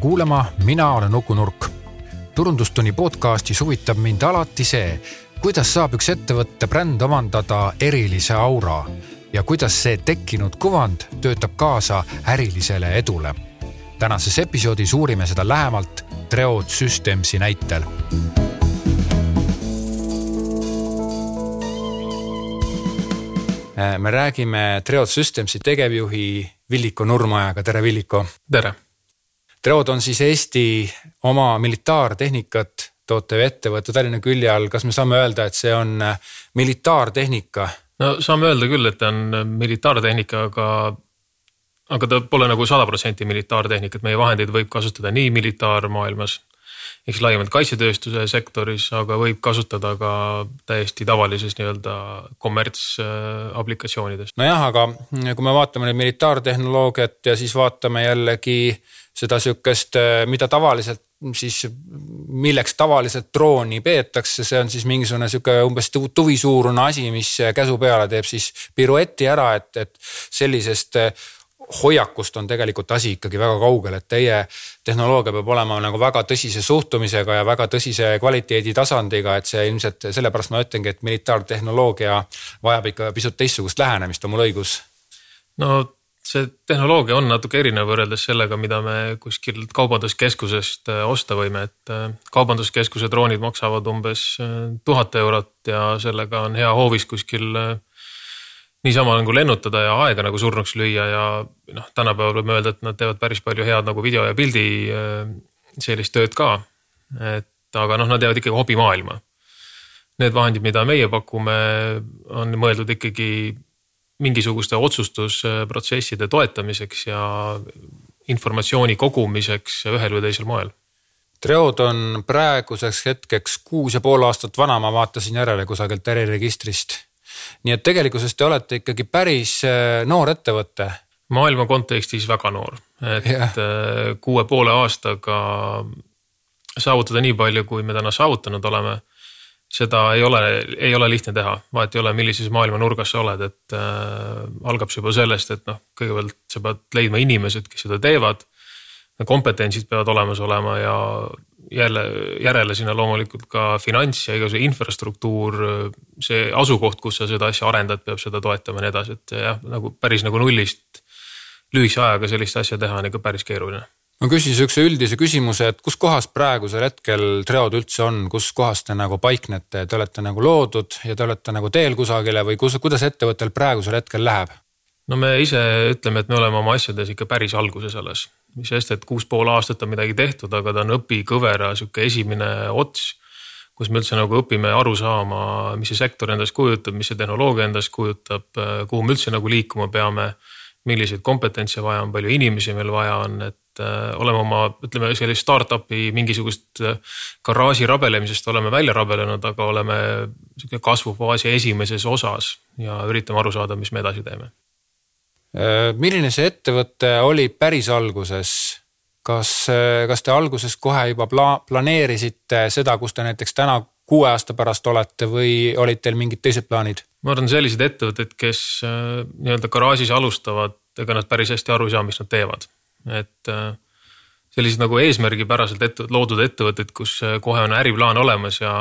kuulama, mina olen Uku Nurk. turundustunni podcastis huvitab mind alati see, kuidas saab üks ettevõtte bränd omandada erilise aura ja kuidas see tekkinud kuvand töötab kaasa ärilisele edule. tänases episoodis uurime seda lähemalt Treod Systemsi näitel me räägime Treod Systemsi tegevjuhi Villiko Nurmajaga, tere Villiko. tere Treod on siis Eesti oma militaartehnikat tootev ettevõte Tallinna külje all, kas me saame öelda, et see on äh, militaartehnika? no saame öelda küll, et ta on äh, militaartehnika, aga, aga ta pole nagu sada protsenti militaartehnika, et meie vahendeid võib kasutada nii militaarmaailmas ehk siis laiemalt kaitsetööstuse sektoris, aga võib kasutada ka täiesti tavalises nii-öelda kommertsaplikatsioonides. nojah, aga kui me vaatame nüüd militaartehnoloogiat ja siis vaatame jällegi seda sihukest, mida tavaliselt siis, milleks tavaliselt drooni peetakse, see on siis mingisugune sihuke umbes tuvisuurune asi, mis käsu peale teeb siis pirueti ära, et, et sellisest hoiakust on tegelikult asi ikkagi väga kaugel, et teie tehnoloogia peab olema nagu väga tõsise suhtumisega ja väga tõsise kvaliteeditasandiga, et see ilmselt sellepärast ma ütlengi, et militaartehnoloogia vajab ikka pisut teistsugust lähenemist, on mul õigus? no see tehnoloogia on natuke erinev võrreldes sellega, mida me kuskilt kaubanduskeskusest äh, osta võime, et äh, kaubanduskeskuse droonid maksavad umbes äh, tuhat eurot ja sellega on hea hoovis kuskil niisama nagu lennutada ja aega nagu surnuks lüüa ja noh, tänapäeval võime öelda, et nad teevad päris palju head nagu video ja pildi sellist tööd ka. et aga noh, nad jäävad ikkagi hobimaailma. Need vahendid, mida meie pakume, on mõeldud ikkagi mingisuguste otsustusprotsesside toetamiseks ja informatsiooni kogumiseks ühel või teisel moel Treod on praeguseks hetkeks kuus ja pool aastat vana, ma vaatasin järele kusagilt äriregistrist nii et tegelikkuses te olete ikkagi päris äh, noor ettevõte. maailma kontekstis väga noor, et yeah. Äh, kuue poole aastaga saavutada nii palju, kui me täna saavutanud oleme seda ei ole, ei ole lihtne teha, vahet ei ole, millises maailma nurgas sa oled, et äh, algab see juba sellest, et noh, kõigepealt sa pead leidma inimesed, kes seda teevad. kompetentsid peavad olemas olema ja jälle järele sinna loomulikult ka finants ja igasugune infrastruktuur, see asukoht, kus sa seda asja arendad, peab seda toetama ja nii edasi, et jah, nagu päris nagu nullist lühikese ajaga sellist asja teha on ikka päris keeruline. Ma küsin sihukese üldise küsimuse, et kus kohas praegusel hetkel Treod üldse on, kus kohas te nagu paiknete, te olete nagu loodud ja te olete nagu teel kusagile või kus, kuidas ettevõttel praegusel hetkel läheb? no me ise ütleme, et me oleme oma asjades ikka päris alguses alles mis sest, et kuus pool aastat on midagi tehtud, aga ta on õpikõvera sihuke esimene ots. kus me üldse nagu õpime aru saama, mis see sektor endast kujutab, mis see tehnoloogia endast kujutab, kuhu me üldse nagu liikuma peame. milliseid kompetentse vaja on, palju inimesi meil vaja on, et äh, oleme oma, ütleme sellist startup'i mingisugust äh, garaaži rabelemisest oleme välja rabelenud, aga oleme sihuke kasvufaasi esimeses osas ja üritame aru saada, mis me edasi teeme Äh, milline see ettevõte oli päris alguses? kas, kas te alguses kohe juba pla-, planeerisite seda, kus te näiteks täna kuue aasta pärast olete või olid teil mingid teised plaanid? ma arvan, sellised ettevõtted, kes nii-öelda garaažis alustavad, ega nad päris hästi aru ei saa, mis nad teevad. Et sellised nagu eesmärgipäraselt ette, loodud ettevõtted, kus kohe on äriplaan olemas ja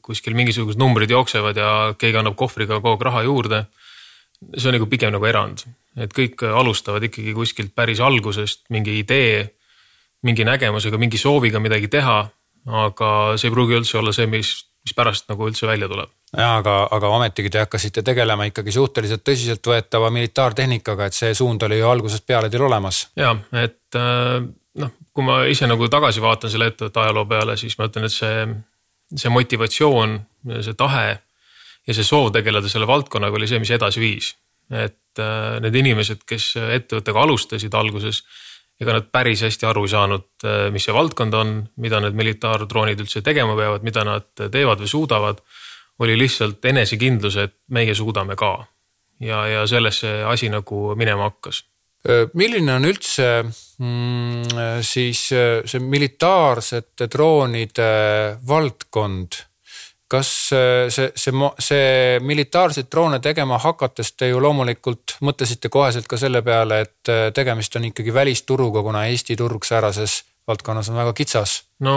kuskil mingisugused numbrid jooksevad ja keegi annab kohvriga kogu aeg raha juurde. see on nagu pigem nagu erand et kõik alustavad ikkagi kuskilt päris algusest mingi idee, mingi nägemusega, mingi sooviga midagi teha. aga see ei pruugi üldse olla see, mis, mis pärast nagu üldse välja tuleb. Ja aga, aga ometigi te hakkasite tegelema ikkagi suhteliselt tõsiseltvõetava militaartehnikaga, et see suund oli ju algusest peale teil olemas. ja, et äh, noh, kui ma ise nagu tagasi vaatan selle ettevõtte ajaloo peale, siis ma ütlen, et see, see motivatsioon, see tahe ja see soov tegeleda selle valdkonnaga oli see, mis edasi viis et äh, need inimesed, kes ettevõttega alustasid alguses, ega nad päris hästi aru ei saanud, äh, mis see valdkond on, mida need militaardroonid üldse tegema peavad, mida nad teevad või suudavad. Oli lihtsalt enesekindlus, et meie suudame ka. Ja, ja sellest see asi nagu minema hakkas. Milline on üldse mm, siis see militaarsete droonide valdkond? Kas see, see, see militaarseid droone tegema hakates te ju loomulikult mõtlesite koheselt ka selle peale, et tegemist on ikkagi välisturuga, kuna Eesti turg säärases valdkonnas on väga kitsas. no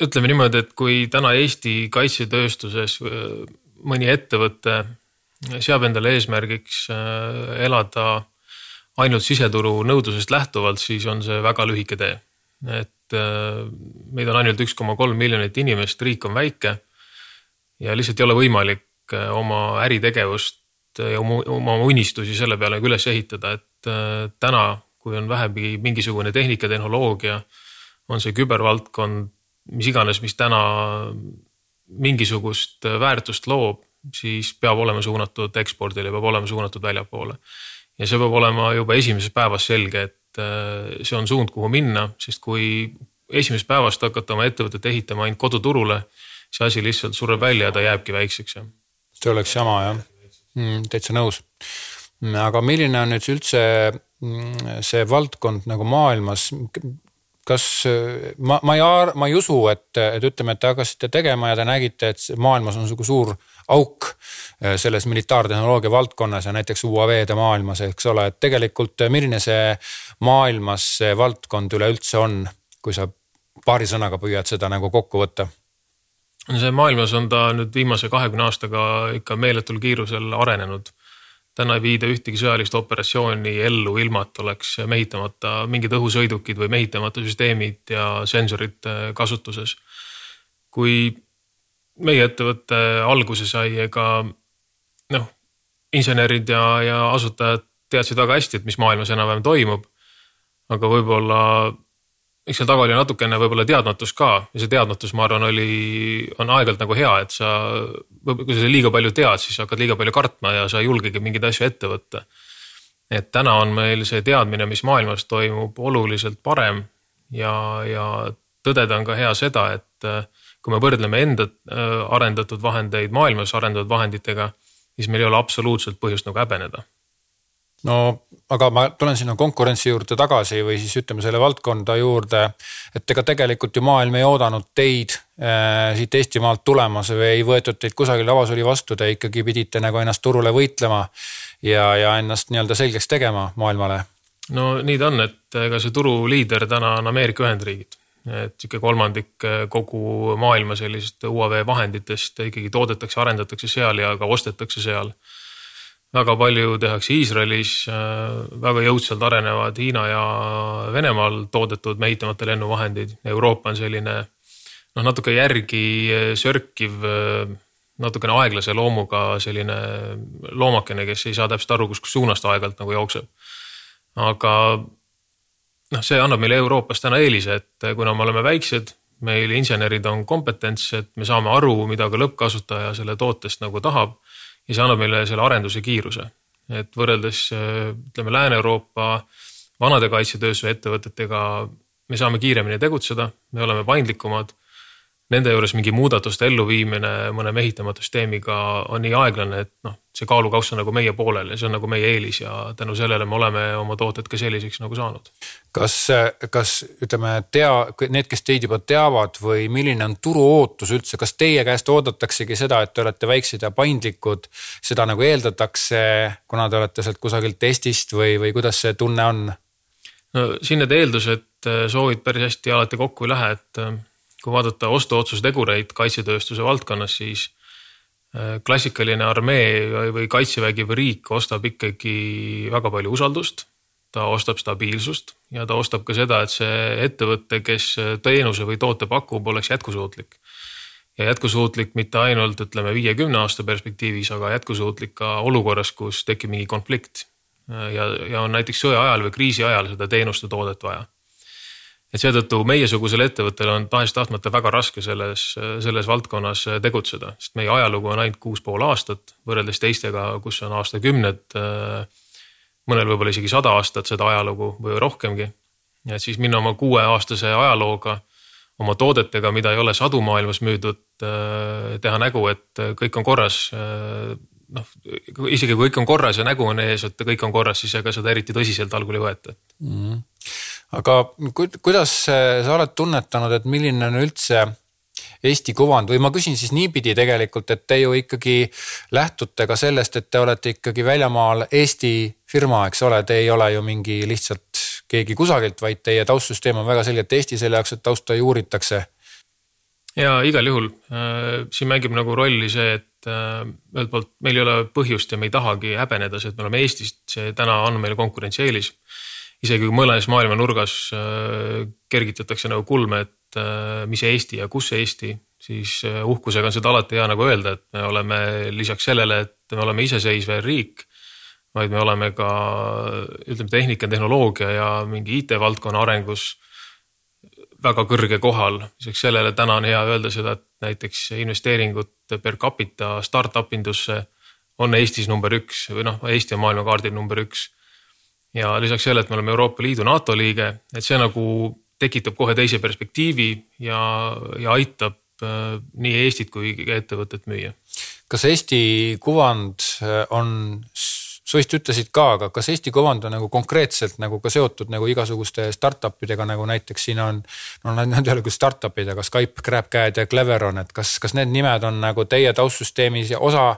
ütleme niimoodi, et kui täna Eesti kaitsetööstuses mõni ettevõte seab endale eesmärgiks elada ainult siseturu nõudlusest lähtuvalt, siis on see väga lühike tee. et meid on ainult üks koma kolm miljonit inimest, riik on väike ja lihtsalt ei ole võimalik oma äritegevust ja oma, oma unistusi selle peale nagu üles ehitada, et täna kui on vähemgi mingisugune tehnika, tehnoloogia, on see kübervaldkond, mis iganes, mis täna mingisugust väärtust loob, siis peab olema suunatud ekspordile, peab olema suunatud väljapoole. ja see peab olema juba esimesest päevast selge, et äh, see on suund, kuhu minna, sest kui esimesest päevast hakata oma ettevõtet ehitama ainult koduturule, see asi lihtsalt sureb välja ja ta jääbki väikseks. see oleks jama jah mm,, täitsa nõus. aga milline on nüüd üldse Mm, see valdkond nagu maailmas, kas ma, ma ei, ma ei usu, et, et ütleme, et te hakkasite tegema ja te nägite, et maailmas on sihuke suur auk äh, selles militaartehnoloogia valdkonnas ja näiteks UAV-de maailmas, eks ole, et tegelikult milline see maailmas see valdkond üleüldse on, kui sa paari sõnaga püüad seda nagu kokku võtta? no see maailmas on ta nüüd viimase kahekümne aastaga ikka meeletul kiirusel arenenud täna ei viida ühtegi sõjalist operatsiooni ellu, ilma et oleks mehitamata mingid õhusõidukid või mehitamata süsteemid ja sensorid äh, kasutuses. kui meie ettevõte alguse sai, ega noh, insenerid ja, ja asutajad teadsid väga hästi, et mis maailmas enam-vähem toimub. aga võib-olla eks seal taga oli natukene võib-olla teadmatus ka. Ja see teadmatus, ma arvan, oli, on aeg-ajalt nagu hea, et sa, kui sa liiga palju tead, siis hakkad liiga palju kartma ja sa ei julgegi mingeid asju ette võtta. et täna on meil see teadmine, mis maailmas toimub, oluliselt parem. Ja, ja tõdeda on ka hea seda, et äh, kui me võrdleme enda äh, arendatud vahendeid maailmas arendatud vahenditega, siis meil ei ole absoluutselt põhjust nagu häbeneda no aga ma tulen sinna konkurentsi juurde tagasi või siis ütleme selle valdkonda juurde. et ega tegelikult ju maailm ei oodanud teid äh, siit Eestimaalt tulemas või ei võetud teid kusagil avasüli vastu, te ikkagi pidite nagu ennast turule võitlema ja, ja ennast nii-öelda selgeks tegema maailmale. no nii ta on, et ega see turuliider täna on Ameerika Ühendriigid et sihuke kolmandik kogu maailma sellist UAV vahenditest ikkagi toodetakse, arendatakse seal ja ka ostetakse seal väga palju tehakse Iisraelis, äh, väga jõudsalt arenevad Hiina ja Venemaal toodetud mehitamata lennuvahendid. Euroopa on selline noh, natuke järgi äh, sörkiv, äh, natukene aeglase loomuga selline loomakene, kes ei saa täpselt aru, kus suunast aeg-ajalt nagu jookseb. aga noh, see annab meile Euroopas täna eelise, et kuna me oleme väiksed, meil insenerid on kompetentsed, me saame aru, mida ka lõppkasutaja selle tootest nagu tahab ja see annab meile selle arenduse kiiruse. et võrreldes ütleme Lääne-Euroopa vanade kaitsetööstuse ettevõtetega me saame kiiremini tegutseda, me oleme paindlikumad nende juures mingi muudatuste elluviimine mõne mehitamata süsteemiga on nii aeglane, et noh, see kaalukauss on nagu meie poolel ja see on nagu meie eelis ja tänu sellele me oleme oma tooted ka selliseks nagu saanud. kas, kas ütleme, tea, need, kes teid juba teavad või milline on turu ootus üldse, kas teie käest oodataksegi seda, et te olete väiksed ja paindlikud, seda nagu eeldatakse, kuna te olete sealt kusagilt Eestist või, või kuidas see tunne on? no siin need eeldused, soovid päris hästi alati kokku ei lähe, et kui vaadata ostuotsustegureid kaitsetööstuse valdkonnas, siis äh, klassikaline armee või kaitsevägi või riik ostab ikkagi väga palju usaldust. ta ostab stabiilsust ja ta ostab ka seda, et see ettevõte, kes teenuse või toote pakub, oleks jätkusuutlik. ja jätkusuutlik mitte ainult ütleme viiekümne aasta perspektiivis, aga jätkusuutlik ka olukorras, kus tekib mingi konflikt. ja, ja on näiteks sõja ajal või kriisi ajal seda teenust ja toodet vaja et seetõttu meiesugusel ettevõttel on tahes-tahtmata väga raske selles, selles valdkonnas tegutseda, sest meie ajalugu on ainult kuus pool aastat võrreldes teistega, kus on aastakümned. mõnel võib-olla isegi sada aastat seda ajalugu või rohkemgi. ja et siis minna oma kuueaastase ajalooga, oma toodetega, mida ei ole sadu maailmas müüdud, teha nägu, et kõik on korras noh, isegi kui kõik on korras ja nägu on ees, et kõik on korras, siis ega seda eriti tõsiselt algul ei võeta mm. -hmm aga kuidas sa oled tunnetanud, et milline on üldse Eesti kuvand või ma küsin siis niipidi tegelikult, et te ju ikkagi lähtute ka sellest, et te olete ikkagi väljamaal Eesti firma, eks ole, te ei ole ju mingi lihtsalt keegi kusagilt, vaid teie taustsüsteem on väga selgelt Eesti selle jaoks, et tausta juuritakse. ja igal juhul äh, siin mängib nagu rolli see, et äh, ühelt poolt meil ei ole põhjust ja me ei tahagi häbeneda see, et me oleme Eestist, see täna on meil konkurentsieelis. Isegi kui mõnes maailma nurgas äh, kergitatakse nagu kulme, et äh, mis Eesti ja kus Eesti, siis äh, uhkusega on seda alati hea nagu öelda, et me oleme lisaks sellele, et me oleme iseseisev riik vaid me oleme ka ütleme, tehnika, tehnoloogia ja mingi IT-valdkonna arengus väga kõrge kohal. lisaks sellele täna on hea öelda seda, et näiteks investeeringud per capita startup indusse on Eestis number üks või noh, Eesti on maailmakaardil number üks. Ja lisaks sellele, et me oleme Euroopa Liidu, NATO liige, et see nagu tekitab kohe teise perspektiivi ja, ja aitab äh, nii Eestit kui ka ettevõtet müüa. kas Eesti kuvand äh, on sa vist ütlesid ka, aga kas Eesti kuvand on nagu konkreetselt nagu ka seotud nagu igasuguste startup idega, nagu näiteks siin on. no nad ei ole küll startup'id, aga Skype, GrabCAD ja Cleveron, et kas, kas need nimed on nagu teie taustsüsteemis osa.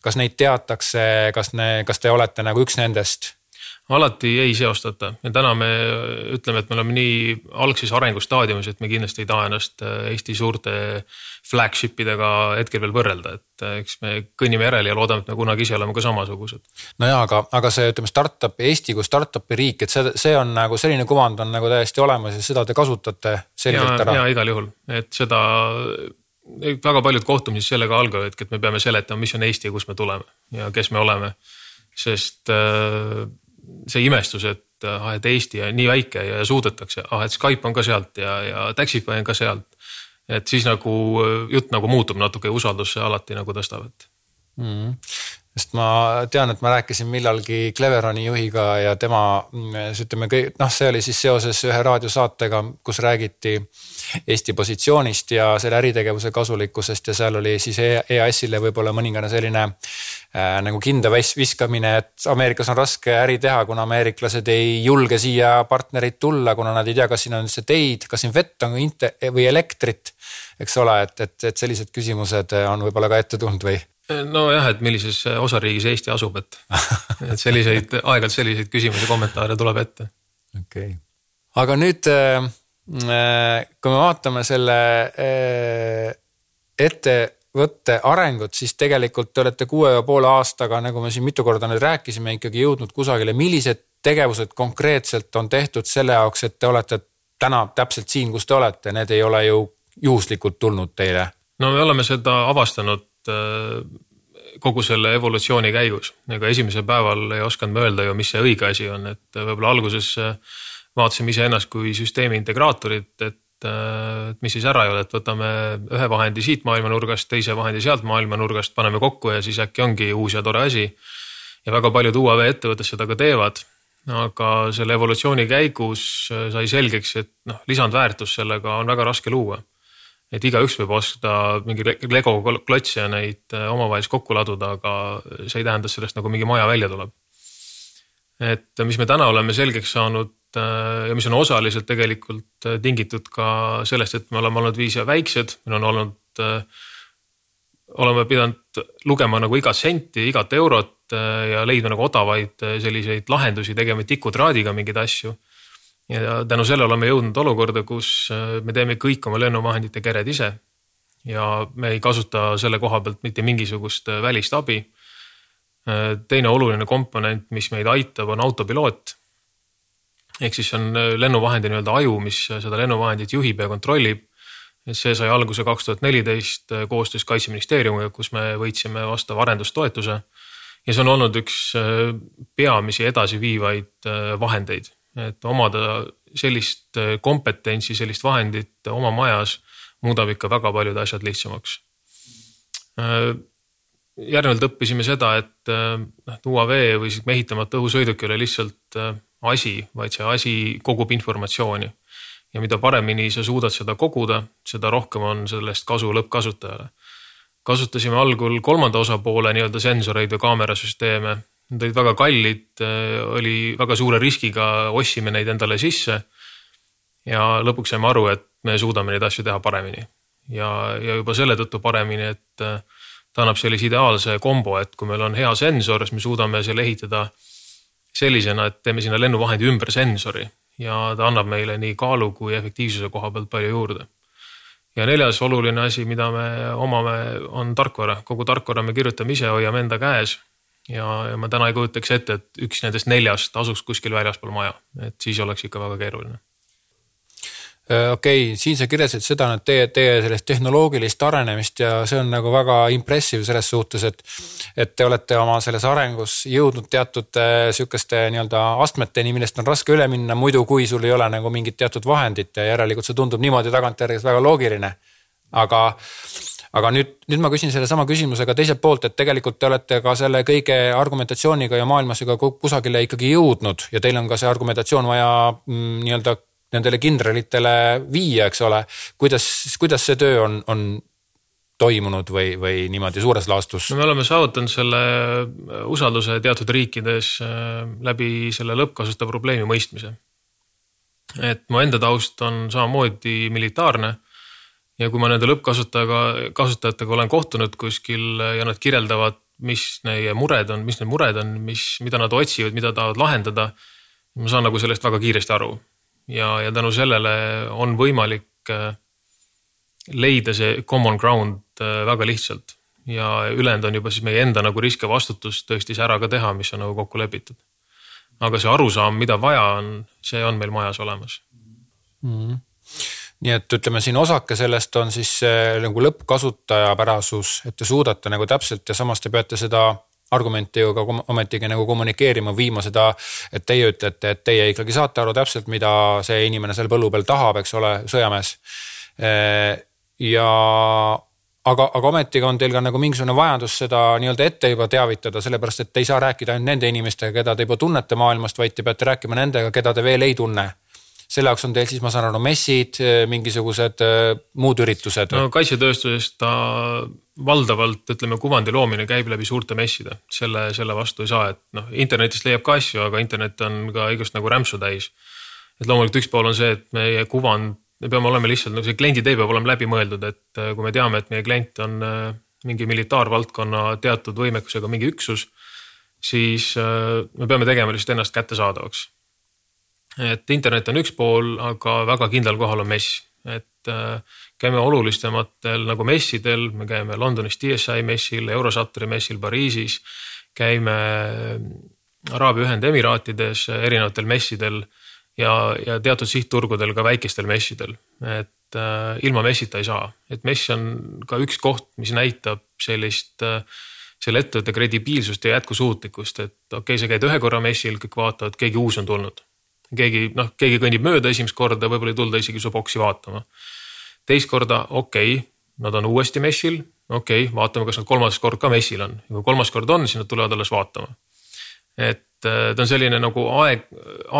kas neid teatakse, kas ne, kas te olete nagu üks nendest? Alati ei seostata ja täna me ütleme, et me oleme nii algses arengustaadiumis, et me kindlasti ei taha ennast äh, Eesti suurte flagship idega hetkel veel võrrelda, et äh, eks me kõnnime järele ja loodame, et me kunagi ise oleme ka samasugused. no jaa, aga, aga see ütleme startup, Eesti kui startup'i riik, et see, see on nagu selline kuvand on nagu täiesti olemas ja seda te kasutate selgelt ära. ja igal juhul, et seda väga paljud kohtumised sellega algavadki, et me peame seletama, mis on Eesti ja kust me tuleme ja kes me oleme. sest äh, see imestus, et ah, et Eesti on nii väike ja suudetakse, ah, et Skype on ka sealt ja, ja Taxify on ka sealt. et siis nagu jutt nagu muutub natuke ja usaldus alati nagu tõstab, et mm. -hmm sest ma tean, et ma rääkisin millalgi Cleveroni juhiga ja tema, siis ütleme, noh, see oli siis seoses ühe raadiosaatega, kus räägiti Eesti positsioonist ja selle äritegevuse kasulikkusest ja seal oli siis EAS-ile võib-olla mõningane selline äh, nagu kinda viskamine, et Ameerikas on raske äri teha, kuna ameeriklased ei julge siia partnerid tulla, kuna nad ei tea, kas siin on üldse teid, kas siin vett on või elektrit. eks ole, et, et, et sellised küsimused on võib-olla ka ette tulnud või? Nojah, et millises osariigis Eesti asub, et, et selliseid, aeg-ajalt selliseid küsimusi, kommentaare tuleb ette. okei okay., aga nüüd äh, kui me vaatame selle äh, ettevõtte arengut, siis tegelikult te olete kuue ja poole aastaga, nagu me siin mitu korda nüüd rääkisime, ikkagi jõudnud kusagile, millised tegevused konkreetselt on tehtud selle jaoks, et te olete täna täpselt siin, kus te olete, need ei ole ju juhuslikult tulnud teile? no me oleme seda avastanud Äh, kogu selle evolutsiooni käigus, ega esimesel päeval ei osanud me öelda ju, mis see õige asi on, et võib-olla alguses äh, vaatasime iseennast kui süsteemi integraatorit, et et mis siis ära ei ole, et võtame ühe vahendi siit maailmanurgast, teise vahendi sealt maailmanurgast, paneme kokku ja siis äkki ongi uus ja tore asi. ja väga paljud UAV ettevõtted seda ka teevad. aga selle evolutsiooni käigus äh, sai selgeks, et noh, lisandväärtust sellega on väga raske luua et igaüks võib osta mingi Lego klotse ja neid äh, omavahel kokku laduda, aga see ei tähenda, et sellest nagu mingi maja välja tuleb. et mis me täna oleme selgeks saanud äh, ja mis on osaliselt tegelikult äh, tingitud ka sellest, et me oleme olnud viis ja väiksed, meil on olnud, oleme pidanud lugema nagu igat senti, igat eurot ja leidma nagu odavaid selliseid lahendusi, tegema tikutraadiga mingeid asju ja tänu sellele oleme jõudnud olukorda, kus äh, me teeme kõik oma lennuvahendite kered ise. ja me ei kasuta selle koha pealt mitte mingisugust äh, välist abi. Äh, teine oluline komponent, mis meid aitab, on autopiloot. ehk siis on lennuvahendi nii-öelda aju, mis seda lennuvahendit juhib ja kontrollib. see sai alguse kaks tuhat neliteist koostöös kaitseministeeriumiga, kus me võitsime vastava arendustoetuse. ja see on olnud üks peamisi edasiviivaid vahendeid et omada sellist äh, kompetentsi, sellist vahendit oma majas muudab ikka väga paljud asjad lihtsamaks. Äh, järgnevalt õppisime seda, et äh, noh, UAV või siis mehitamata õhusõiduk ei ole lihtsalt asi, vaid see asi kogub informatsiooni. ja mida paremini sa suudad seda koguda, seda rohkem on sellest kasu lõppkasutajale. kasutasime algul kolmanda osapoole nii-öelda sensoreid ja kaamerasüsteeme Nad olid väga kallid, äh, oli väga suure riskiga, ostsime neid endale sisse. ja lõpuks saime aru, et me suudame neid asju teha paremini ja, ja juba selle tõttu paremini, et äh, ta annab sellise ideaalse kombo, et kui meil on hea sensor, siis me suudame selle ehitada sellisena, et teeme sinna lennuvahendi ümber sensori ja ta annab meile nii kaalu kui efektiivsuse koha pealt palju juurde. ja neljas oluline asi, mida me omame, on tarkvara, kogu tarkvara me kirjutame ise, hoiame enda käes. Ja, ja ma täna ei kujutaks ette, et üks nendest neljast asuks kuskil väljaspool maja, et siis oleks ikka väga keeruline Äh, okei okay,, siin sa kirjeldasid seda, et teie, teie sellist tehnoloogilist arenemist ja see on nagu väga impressive selles suhtes, et. et te olete oma selles arengus jõudnud teatud äh, sihukeste nii-öelda astmeteni, millest on raske üle minna, muidu kui sul ei ole nagu mingit teatud vahendit ja järelikult see tundub niimoodi tagantjärgi väga loogiline. aga aga nüüd, nüüd ma küsin sellesama küsimuse ka teiselt poolt, et tegelikult te olete ka selle kõige argumentatsiooniga ja maailmas ju ka kusagile ikkagi jõudnud ja teil on ka see argumentatsioon vaja mm, nii-öelda nendele kindralitele viia, eks ole. kuidas, kuidas see töö on, on toimunud või, või niimoodi suures laastus? no me oleme saavutanud selle usalduse teatud riikides äh, läbi selle lõppkasutaja probleemi mõistmise. et mu enda taust on samamoodi militaarne ja kui ma nende lõppkasutajaga, kasutajatega olen kohtunud kuskil ja nad kirjeldavad, mis neie mured on, mis need mured on, mis, mida nad otsivad, mida tahavad lahendada. ma saan nagu sellest väga kiiresti aru ja, ja tänu sellele on võimalik äh, leida see common ground äh, väga lihtsalt ja ülejäänud on juba siis meie enda nagu risk ja vastutus tõesti see ära ka teha, mis on nagu kokku lepitud. aga see arusaam, mida vaja on, see on meil majas olemas mm. -hmm. Nii et ütleme siin osake sellest on siis see nagu lõppkasutajapärasus, et te suudate nagu täpselt ja samas te peate seda argumente ju ka ometigi nagu kommunikeerima, viima seda, et teie ütlete, et teie ikkagi saate aru täpselt, mida see inimene seal põllu peal tahab, eks ole, sõjamees. ja aga, aga ometigi on teil ka nagu mingisugune vajadus seda nii-öelda ette juba teavitada, sellepärast et te ei saa rääkida ainult nende inimestega, keda te juba tunnete maailmast, vaid te peate rääkima nendega, keda te veel ei tunne selle jaoks on teil siis, ma saan aru, messid, mingisugused muud üritused? no kaitsetööstuses ta valdavalt ütleme, kuvandi loomine käib läbi suurte messide, selle, selle vastu ei saa, et noh, internetist leiab ka asju, aga internet on ka igast nagu rämpsu täis. et loomulikult üks pool on see, et meie kuvand, me peame olema lihtsalt nagu see klienditee peab olema läbimõeldud, et äh, kui me teame, et meie klient on äh, mingi militaarvaldkonna teatud võimekusega mingi üksus, siis äh, me peame tegema lihtsalt ennast kättesaadavaks. Et internet on üks pool, aga väga kindlal kohal on mess, et käime olulistematel nagu messidel, me käime Londonis DSI messil, Eurosatri messil Pariisis, käime Araabia Ühendemiraatides erinevatel messidel ja, ja teatud sihtturgudel ka väikestel messidel, et äh, ilma messita ei saa, et mess on ka üks koht, mis näitab sellist äh, selle ettevõtte kredibiilsust ja jätkusuutlikkust, et okei okay,, sa käid ühe korra messil, kõik vaatavad, keegi uus on tulnud. Keegi noh, keegi kõnnib mööda esimest korda, võib-olla ei tulda isegi su boksi vaatama teist korda, okei okay,, nad on uuesti messil, okei okay,, vaatame, kas nad kolmas kord ka messil on kui kolmas kord on, siis nad tulevad alles vaatama. et äh, ta on selline nagu aeg,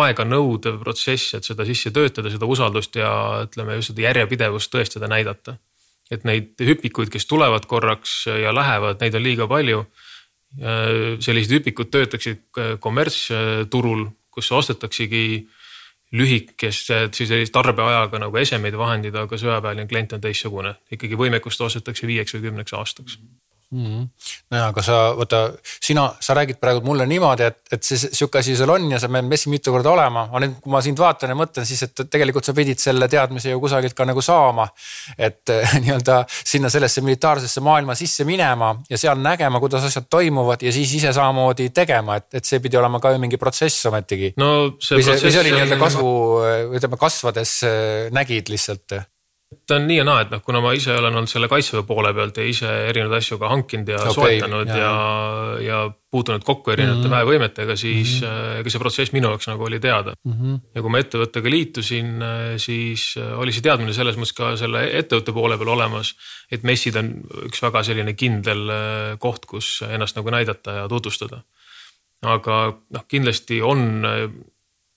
aega nõudev protsess, et seda sisse töötada, seda usaldust ja ütleme just seda järjepidevust tõestada, näidata. et neid hüpikuid, kes tulevad korraks ja lähevad, neid on liiga palju. sellised hüpikud töötaksid kommertsturul, kus ostetaksegi lühikesed siis sellise tarbeajaga nagu esemeid vahendid, aga sõjaväeline klient on teistsugune. ikkagi võimekust ostetakse viieks või kümneks aastaks mm. -hmm. no aga sa vaata, sina, sa räägid praegu mulle niimoodi, et, et see sihuke asi sul on ja sa pead messi mitu korda olema. aga nüüd, kui ma sind vaatan ja mõtlen, siis et tegelikult sa pidid selle teadmise ju kusagilt ka nagu saama. et nii-öelda sinna sellesse militaarsesse maailma sisse minema ja seal nägema, kuidas asjad toimuvad ja siis ise samamoodi tegema, et, et see pidi olema ka ju mingi protsess ometigi. no see või see, või see oli nii-öelda kasvu, ütleme kasvades nägid lihtsalt ta on nii ja naa, et noh, kuna ma ise olen olnud selle kaitseväe poole pealt ja ise erinevaid asju ka hankinud ja okay, soetanud ja, ja, ja puutunud kokku erinevate mm -hmm. väevõimetega, siis mm -hmm. ega see protsess minu jaoks nagu oli teada mm. -hmm. ja kui ma ettevõttega liitusin, äh, siis äh, oli see teadmine selles mõttes ka selle ettevõtte poole peal olemas. et messid on üks väga selline kindel koht, kus ennast nagu näidata ja tutvustada. aga noh, kindlasti on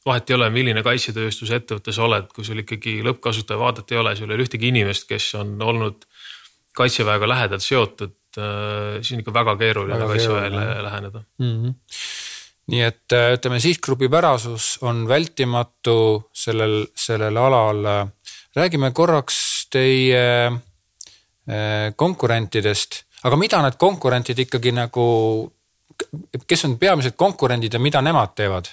vahet ei ole, milline kaitsetööstuse ettevõte sa oled, kui sul ikkagi lõppkasutaja vaadet ei ole, sul ei ole ühtegi inimest, kes on olnud kaitseväega lähedalt seotud, äh, siis on ikka väga keeruline kaitseväele läheneda mm. -hmm nii et äh, ütleme, sihtgrupi pärasus on vältimatu sellel, sellel alal. räägime korraks teie äh, konkurentidest, aga mida need konkurentid ikkagi nagu kes on peamised konkurendid ja mida nemad teevad?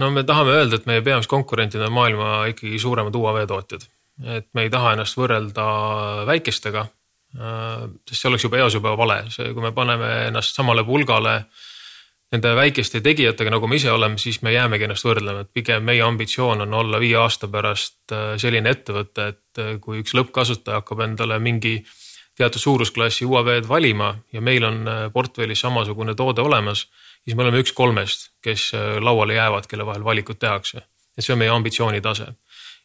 No me tahame öelda, et meie peamised konkurentid on maailma ikkagi suuremad UAV tootjad. et me ei taha ennast võrrelda väikestega, äh, sest see oleks juba eos juba vale, see, kui me paneme ennast samale pulgale nende väikeste tegijatega, nagu me ise oleme, siis me jäämegi ennast võrdlema, et pigem meie ambitsioon on olla viie aasta pärast äh, selline ettevõte, et äh, kui üks lõppkasutaja hakkab endale mingi teatud suurusklassi UAV-d valima ja meil on portfellis samasugune toode olemas siis me oleme üks kolmest, kes äh, lauale jäävad, kelle vahel valikud tehakse. et see on meie ambitsiooni tase.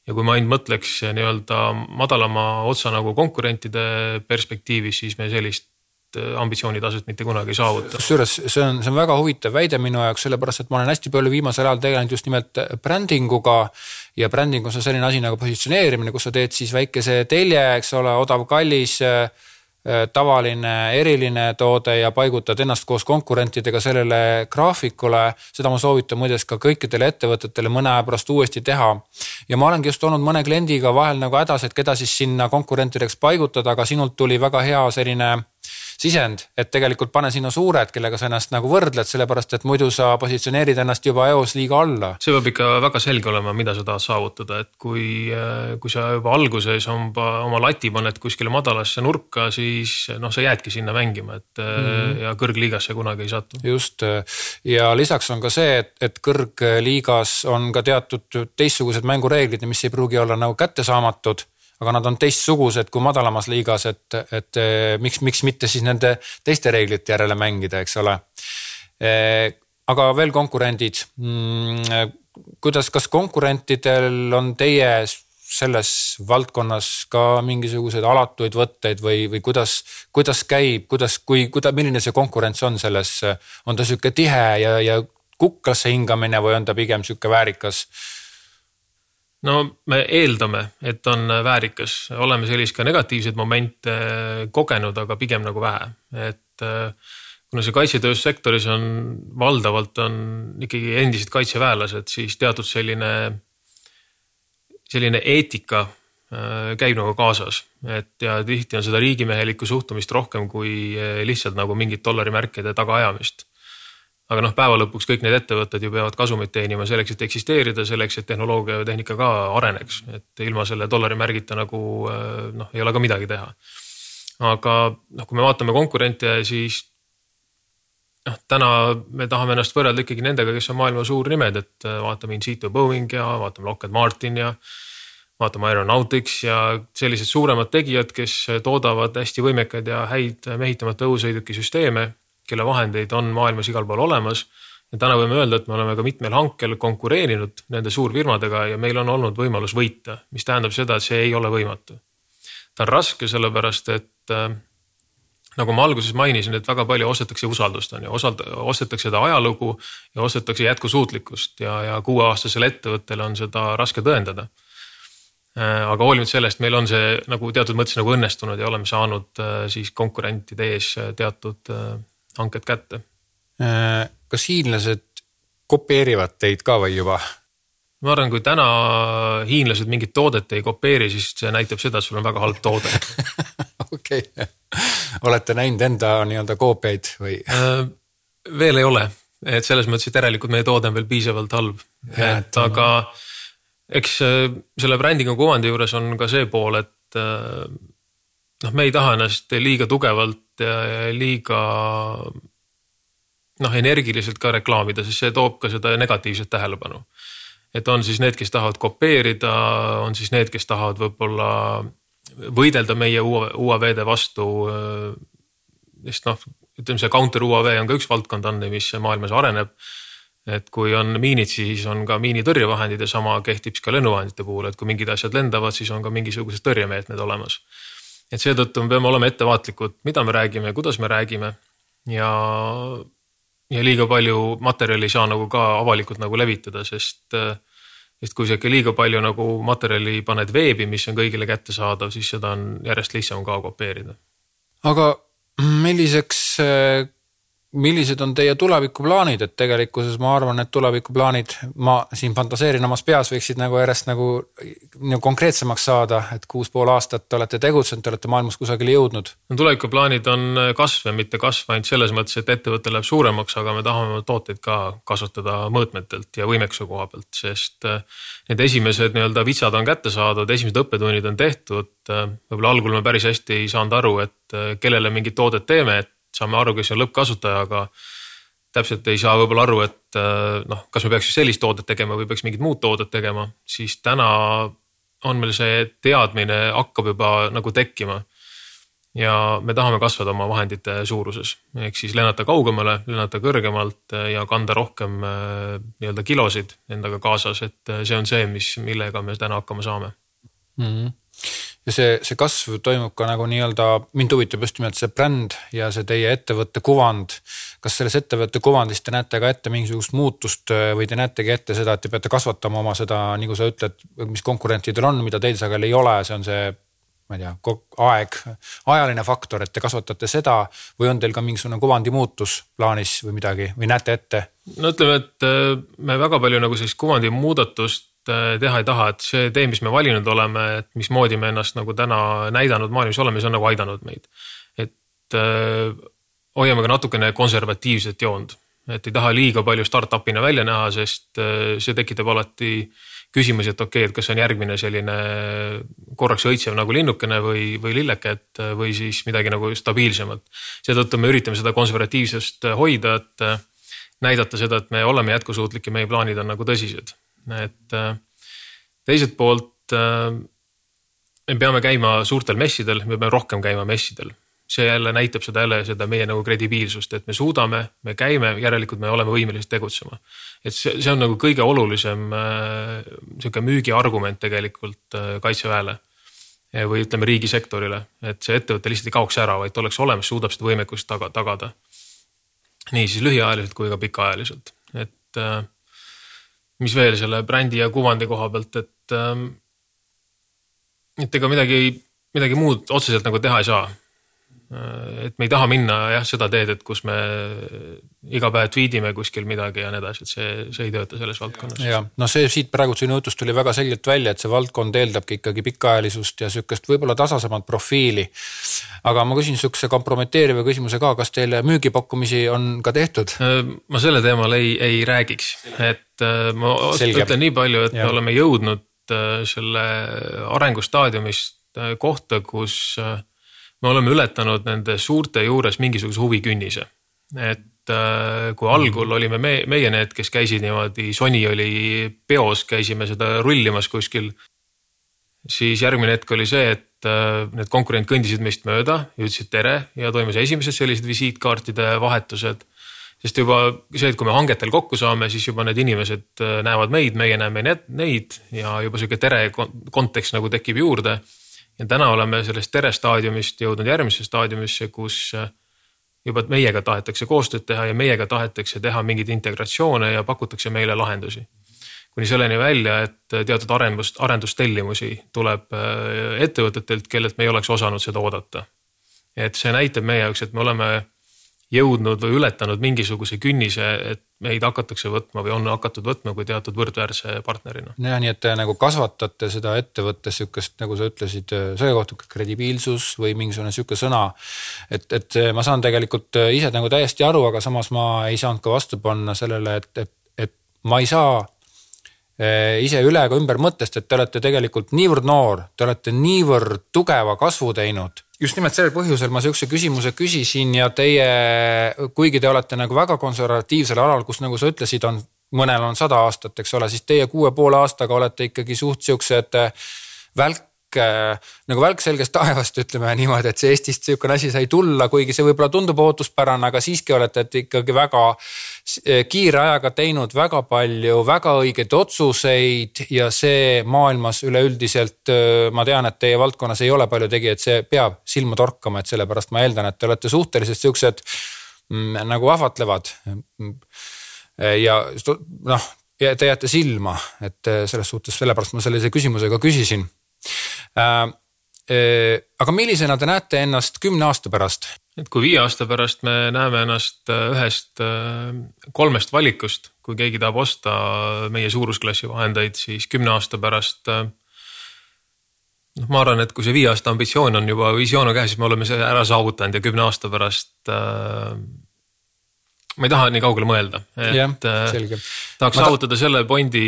ja kui ma ainult mõtleks äh, nii-öelda madalama otsa nagu konkurentide perspektiivis, siis me sellist äh, ambitsioonitaset mitte kunagi ei saavuta. kusjuures see on, see on väga huvitav väide minu jaoks, sellepärast et ma olen hästi palju viimasel ajal tegelenud just nimelt brändinguga. ja bränding on selline asi nagu positsioneerimine, kus sa teed siis väikese telje, eks ole, odav, kallis tavaline eriline toode ja paigutad ennast koos konkurentidega sellele graafikule. seda ma soovitan muideks ka kõikidele ettevõtetele mõne aja pärast uuesti teha. ja ma olengi just olnud mõne kliendiga vahel nagu hädas, et keda siis sinna konkurentideks paigutada, aga sinult tuli väga hea selline sisend, et tegelikult pane sinna suured, kellega sa ennast nagu võrdled, sellepärast et muidu sa positsioneerid ennast juba eos liiga alla. see peab ikka väga selge olema, mida sa tahad saavutada, et kui, kui sa juba alguses oma, oma lati paned kuskile madalasse nurka, siis noh, sa jäädki sinna mängima, et mm -hmm. ja kõrgliigasse kunagi ei satu. just ja lisaks on ka see, et, et kõrgliigas on ka teatud teistsugused mängureeglid, mis ei pruugi olla nagu kättesaamatud aga nad on teistsugused kui madalamas liigas, et, et eh, miks, miks mitte siis nende teiste reeglite järele mängida, eks ole. Eh, aga veel konkurendid. Mm, kuidas, kas konkurentidel on teie selles valdkonnas ka mingisuguseid alatuid võtteid või, või kuidas, kuidas käib, kuidas, kui, kuida-, milline see konkurents on selles, on ta sihuke tihe ja, ja kuklasse hingamine või on ta pigem sihuke väärikas no me eeldame, et on väärikas, oleme sellist ka negatiivseid momente kogenud, aga pigem nagu vähe, et äh, kuna see kaitsetööstussektoris on valdavalt on ikkagi endised kaitseväelased, siis teatud selline, selline eetika äh, käib nagu kaasas, et ja tihti on seda riigimehelikku suhtumist rohkem kui lihtsalt nagu mingit dollarimärkide tagaajamist aga noh, päeva lõpuks kõik need ettevõtted ju peavad kasumit teenima selleks, et eksisteerida, selleks, et tehnoloogia ja tehnika ka areneks, et ilma selle dollarimärgita nagu äh, noh, ei ole ka midagi teha. aga noh, kui me vaatame konkurente, siis noh, täna me tahame ennast võrrelda ikkagi nendega, kes on maailma suurnimed, et äh, vaatame Insitu Boeing ja vaatame Lockheed Martin ja vaatame Aeronautics ja sellised suuremad tegijad, kes toodavad hästi võimekaid ja häid mehitamata õhusõidukisüsteeme kelle vahendeid on maailmas igal pool olemas. ja täna võime öelda, et me oleme ka mitmel hankel konkureerinud nende suurfirmadega ja meil on olnud võimalus võita, mis tähendab seda, et see ei ole võimatu. ta on raske, sellepärast et äh, nagu ma alguses mainisin, et väga palju ostetakse usaldust, on ju, osalt-, ostetakse seda ajalugu ja ostetakse jätkusuutlikkust ja, ja kuueaastasele ettevõttele on seda raske tõendada äh, aga hoolimata sellest, meil on see nagu teatud mõttes nagu õnnestunud ja oleme saanud äh, siis konkurentide ees teatud hanked kätte. Äh, kas hiinlased kopeerivad teid ka või juba? ma arvan, kui täna hiinlased mingit toodet ei kopeeri, siis see näitab seda, et sul on väga halb toode. okei, olete näinud enda nii-öelda koopiaid või? Äh, veel ei ole, et selles mõttes, et järelikult meie toode on veel piisavalt halb, et aga eks äh, selle brändingu kuvandi juures on ka see pool, et noh, me ei taha ennast liiga tugevalt liiga noh, energiliselt ka reklaamida, sest see toob ka seda negatiivset tähelepanu. et on siis need, kes tahavad kopeerida, on siis need, kes tahavad võib-olla võidelda meie UAV-de vastu. sest noh, ütleme see counter UAV on ka üks valdkond on, mis maailmas areneb. et kui on miinid, siis on ka miinitõrjevahendid ja sama kehtib siis ka lennuvahendite puhul, et kui mingid asjad lendavad, siis on ka mingisugused tõrjemeetmed olemas et seetõttu me peame olema ettevaatlikud, mida me räägime ja kuidas me räägime ja, ja liiga palju materjali ei saa nagu ka avalikult nagu levitada, sest sest kui sa ikka liiga palju nagu materjali paned veebi, mis on kõigile kättesaadav, siis seda on järjest lihtsam ka kopeerida. aga milliseks millised on teie tulevikuplaanid, et tegelikkuses ma arvan, et tulevikuplaanid, ma siin fantaseerin omas peas, võiksid nagu järjest nagu, nagu konkreetsemaks saada, et kuus pool aastat olete tegutsenud, te olete maailmas kusagile jõudnud. no tulevikuplaanid on kasv ja mitte kasv ainult selles mõttes, et ettevõte läheb suuremaks, aga me tahame tooteid ka kasvatada mõõtmetelt ja võimekuse koha pealt, sest äh, need esimesed nii-öelda vitsad on kätte saadud, esimesed õppetunnid on tehtud. Äh, võib-olla algul me päris hästi ei saanud aru, et äh, kellele mingit toodet teeme, et saame aru, kes on lõppkasutaja, aga täpselt ei saa võib-olla aru, et äh, noh, kas me peaks sellist toodet tegema või peaks mingit muud toodet tegema, siis täna on meil see teadmine hakkab juba nagu tekkima. ja me tahame kasvada oma vahendite suuruses, ehk siis lennata kaugemale, lennata kõrgemalt ja kanda rohkem äh, nii-öelda kilosid endaga kaasas, et see on see, mis, millega me täna hakkama saame mm. -hmm ja see, see kasv toimub ka nagu nii-öelda, mind huvitab just nimelt see bränd ja see teie ettevõtte kuvand. kas selles ettevõtte kuvandis te näete ka ette mingisugust muutust äh, või te näetegi ette seda, et te peate kasvatama oma seda, nagu sa ütled, mis konkurentidel on, mida teil sageli ei ole, see on see ma ei tea, aeg, ajaline faktor, et te kasvatate seda või on teil ka mingisugune kuvandi muutus plaanis või midagi või näete ette? no ütleme, et äh, me väga palju nagu sellist kuvandi muudatust teha ei taha, et see tee, mis me valinud oleme, et mismoodi me ennast nagu täna näidanud maailmas oleme, see on nagu aidanud meid. et äh, hoiame ka natukene konservatiivset joont, et ei taha liiga palju startup'ina välja näha, sest äh, see tekitab alati küsimusi, et okei okay,, et kas see on järgmine selline korraks õitsev nagu linnukene või, või lilleke, et või siis midagi nagu stabiilsemat. seetõttu me üritame seda konservatiivsust hoida, et näidata seda, et me oleme jätkusuutlik ja meie plaanid on nagu tõsised et äh, teiselt poolt äh, me peame käima suurtel messidel, me peame rohkem käima messidel. see jälle näitab seda jälle seda meie nagu kredibiilsust, et me suudame, me käime, järelikult me oleme võimelised tegutsema. et see, see on nagu kõige olulisem äh, sihuke müügiargument tegelikult kaitseväele või ütleme riigisektorile, et see ettevõte lihtsalt ei kaoks ära, vaid oleks olemas, suudab seda võimekust taga, tagada. nii siis lühiajaliselt kui ka pikaajaliselt, et mis veel selle brändi ja kuvandi koha pealt, et. Ähm, et ega midagi, midagi muud otseselt nagu teha ei saa. Et me ei taha minna jah seda teed, et kus me iga päev tweet ime kuskil midagi ja nii edasi, et see, see ei tööta selles valdkonnas. ja noh, see siit praegu sinu jutust tuli väga selgelt välja, et see valdkond eeldabki ikkagi pikaajalisust ja sihukest võib-olla tasasemat profiili. aga ma küsin sihukese kompromiteeriva küsimuse ka, kas teile müügipakkumisi on ka tehtud? Äh, ma selle teemal ei, ei räägiks, et äh, ma Selge. ütlen nii palju, et ja. me oleme jõudnud äh, selle arengustaadiumist kohta, kus me oleme ületanud nende suurte juures mingisuguse huvikünnise. et Äh, kui algul olime me, meie need, kes käisid niimoodi, Sony oli peos, käisime seda rullimas kuskil. siis järgmine hetk oli see, et äh, need konkurendid kõndisid meist mööda ja ütlesid tere ja toimus esimesed sellised visiitkaartide vahetused. sest juba see, et kui me hangetel kokku saame, siis juba need inimesed äh, näevad meid, meie näeme neid ja juba sihuke tere kontekst nagu tekib juurde. Ja täna oleme sellest tere staadiumist jõudnud järgmisse staadiumisse, kus juba meiega tahetakse koostööd teha ja meiega tahetakse teha mingeid integratsioone ja pakutakse meile lahendusi. kuni selleni välja, et teatud arendust, arendustellimusi tuleb äh, ettevõtetelt, kellelt me ei oleks osanud seda oodata. et see näitab meie jaoks, et me oleme jõudnud või ületanud mingisuguse künnise, et meid hakatakse võtma või on hakatud võtma kui teatud võrdväärse partnerina. jah, nii et te nagu kasvatate seda ettevõttes sihukest, nagu sa ütlesid, selle kohta kredibiilsus või mingisugune sihuke sõna. et, et ma saan tegelikult ise nagu täiesti aru, aga samas ma ei saanud ka vastu panna sellele, et, et, et ma ei saa ise üle ega ümber mõttest, et te olete tegelikult niivõrd noor, te olete niivõrd tugeva kasvu teinud just nimelt sellel põhjusel ma sihukese küsimuse küsisin ja teie, kuigi te olete nagu väga konservatiivsel alal, kus nagu sa ütlesid, on, mõnel on sada aastat, eks ole, siis teie kuue poole aastaga olete ikkagi suht siuksed välk Äh, nagu välk selgest taevast, ütleme niimoodi, et see Eestist sihukene asi sai tulla, kuigi see võib-olla tundub ootuspärane, aga siiski olete ikkagi väga kiire ajaga teinud väga palju väga õigeid otsuseid ja see maailmas üleüldiselt, äh, ma tean, et teie valdkonnas ei ole palju tegijaid, see peab silma torkama, et sellepärast ma eeldan, et te olete suhteliselt siuksed mm, nagu ahvatlevad. ja noh, te jääte silma, et selles suhtes, sellepärast ma sellise küsimuse ka küsisin aga millisena te näete ennast kümne aasta pärast? et kui viie aasta pärast me näeme ennast ühest kolmest valikust, kui keegi tahab osta meie suurusklassi vahendeid, siis kümne aasta pärast noh, ma arvan, et kui see viie aasta ambitsioon on juba, visioon on käes, siis me oleme selle ära saavutanud ja kümne aasta pärast äh, ma ei taha nii kaugele mõelda, et ja, äh, tahaks ma saavutada ta... selle pointi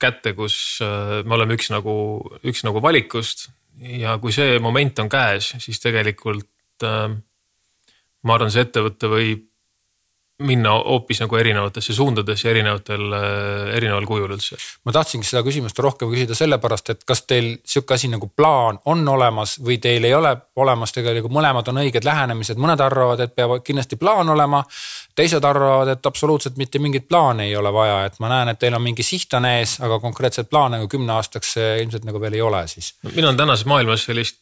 kätte, kus äh, me oleme üks nagu, üks nagu valikust ja kui see moment on käes, siis tegelikult äh, ma arvan, see ettevõte võib minna hoopis nagu erinevatesse suundadesse erinevatel, äh, erineval kujul üldse. ma tahtsingi seda küsimust rohkem küsida sellepärast, et kas teil sihuke asi nagu plaan on olemas või teil ei ole olemas, tegelikult mõlemad on õiged lähenemised, mõned arvavad, et peab kindlasti plaan olema. teised arvavad, et absoluutselt mitte mingit plaani ei ole vaja, et ma näen, et teil on mingi siht on ees, aga konkreetset plaane nagu kümne aastaks ilmselt nagu veel ei ole siis. mina olen tänases maailmas sellist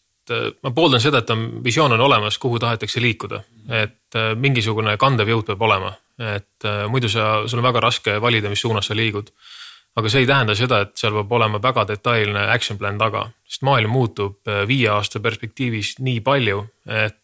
ma pooldan seda, et on visioon on olemas, kuhu tahetakse liikuda, et äh, mingisugune kandev jõud peab olema, et äh, muidu sa, sul on väga raske valida, mis suunas sa liigud. aga see ei tähenda seda, et seal peab olema väga detailne action plan taga, sest maailm muutub äh, viie aasta perspektiivis nii palju, et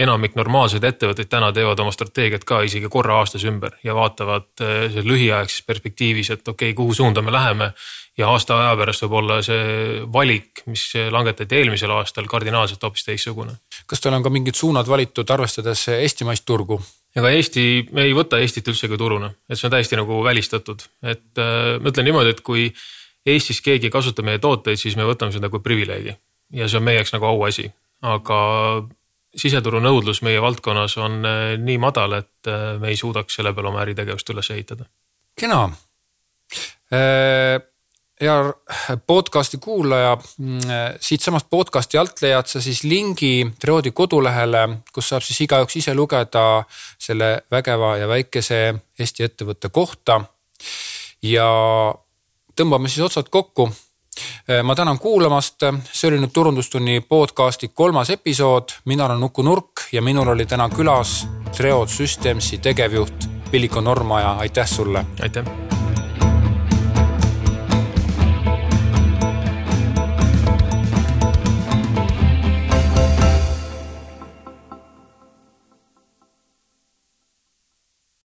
enamik normaalseid ettevõtteid täna teevad oma strateegiat ka isegi korra aastas ümber ja vaatavad lühiaegses perspektiivis, et okei okay,, kuhu suunda me läheme. Ja aasta aja pärast võib olla see valik, mis langetati eelmisel aastal kardinaalselt hoopis teistsugune. kas teil on ka mingid suunad valitud, arvestades eestimaist turgu? ega Eesti, me ei võta Eestit üldsegi turuna, et see on täiesti nagu välistatud, et äh, ma ütlen niimoodi, et kui Eestis keegi kasutab meie tooteid, siis me võtame seda kui privileegi. Ja see on meie jaoks nagu auasi, aga siseturu nõudlus meie valdkonnas on äh, nii madal, et äh, me ei suudaks selle peale oma äritegevust üles ehitada. kena äh hea podcast'i kuulaja, siitsamast podcast'i alt leiad sa siis lingi Treodi kodulehele, kus saab siis igaüks ise lugeda selle vägeva ja väikese Eesti ettevõtte kohta. ja tõmbame siis otsad kokku. Ma tänan kuulamast, see oli nüüd Turundustunni podcast'i kolmas episood, mina olen Uku Nurk ja minul oli täna külas Treod Systemsi tegevjuht Pilliko Normaja, aitäh sulle. aitäh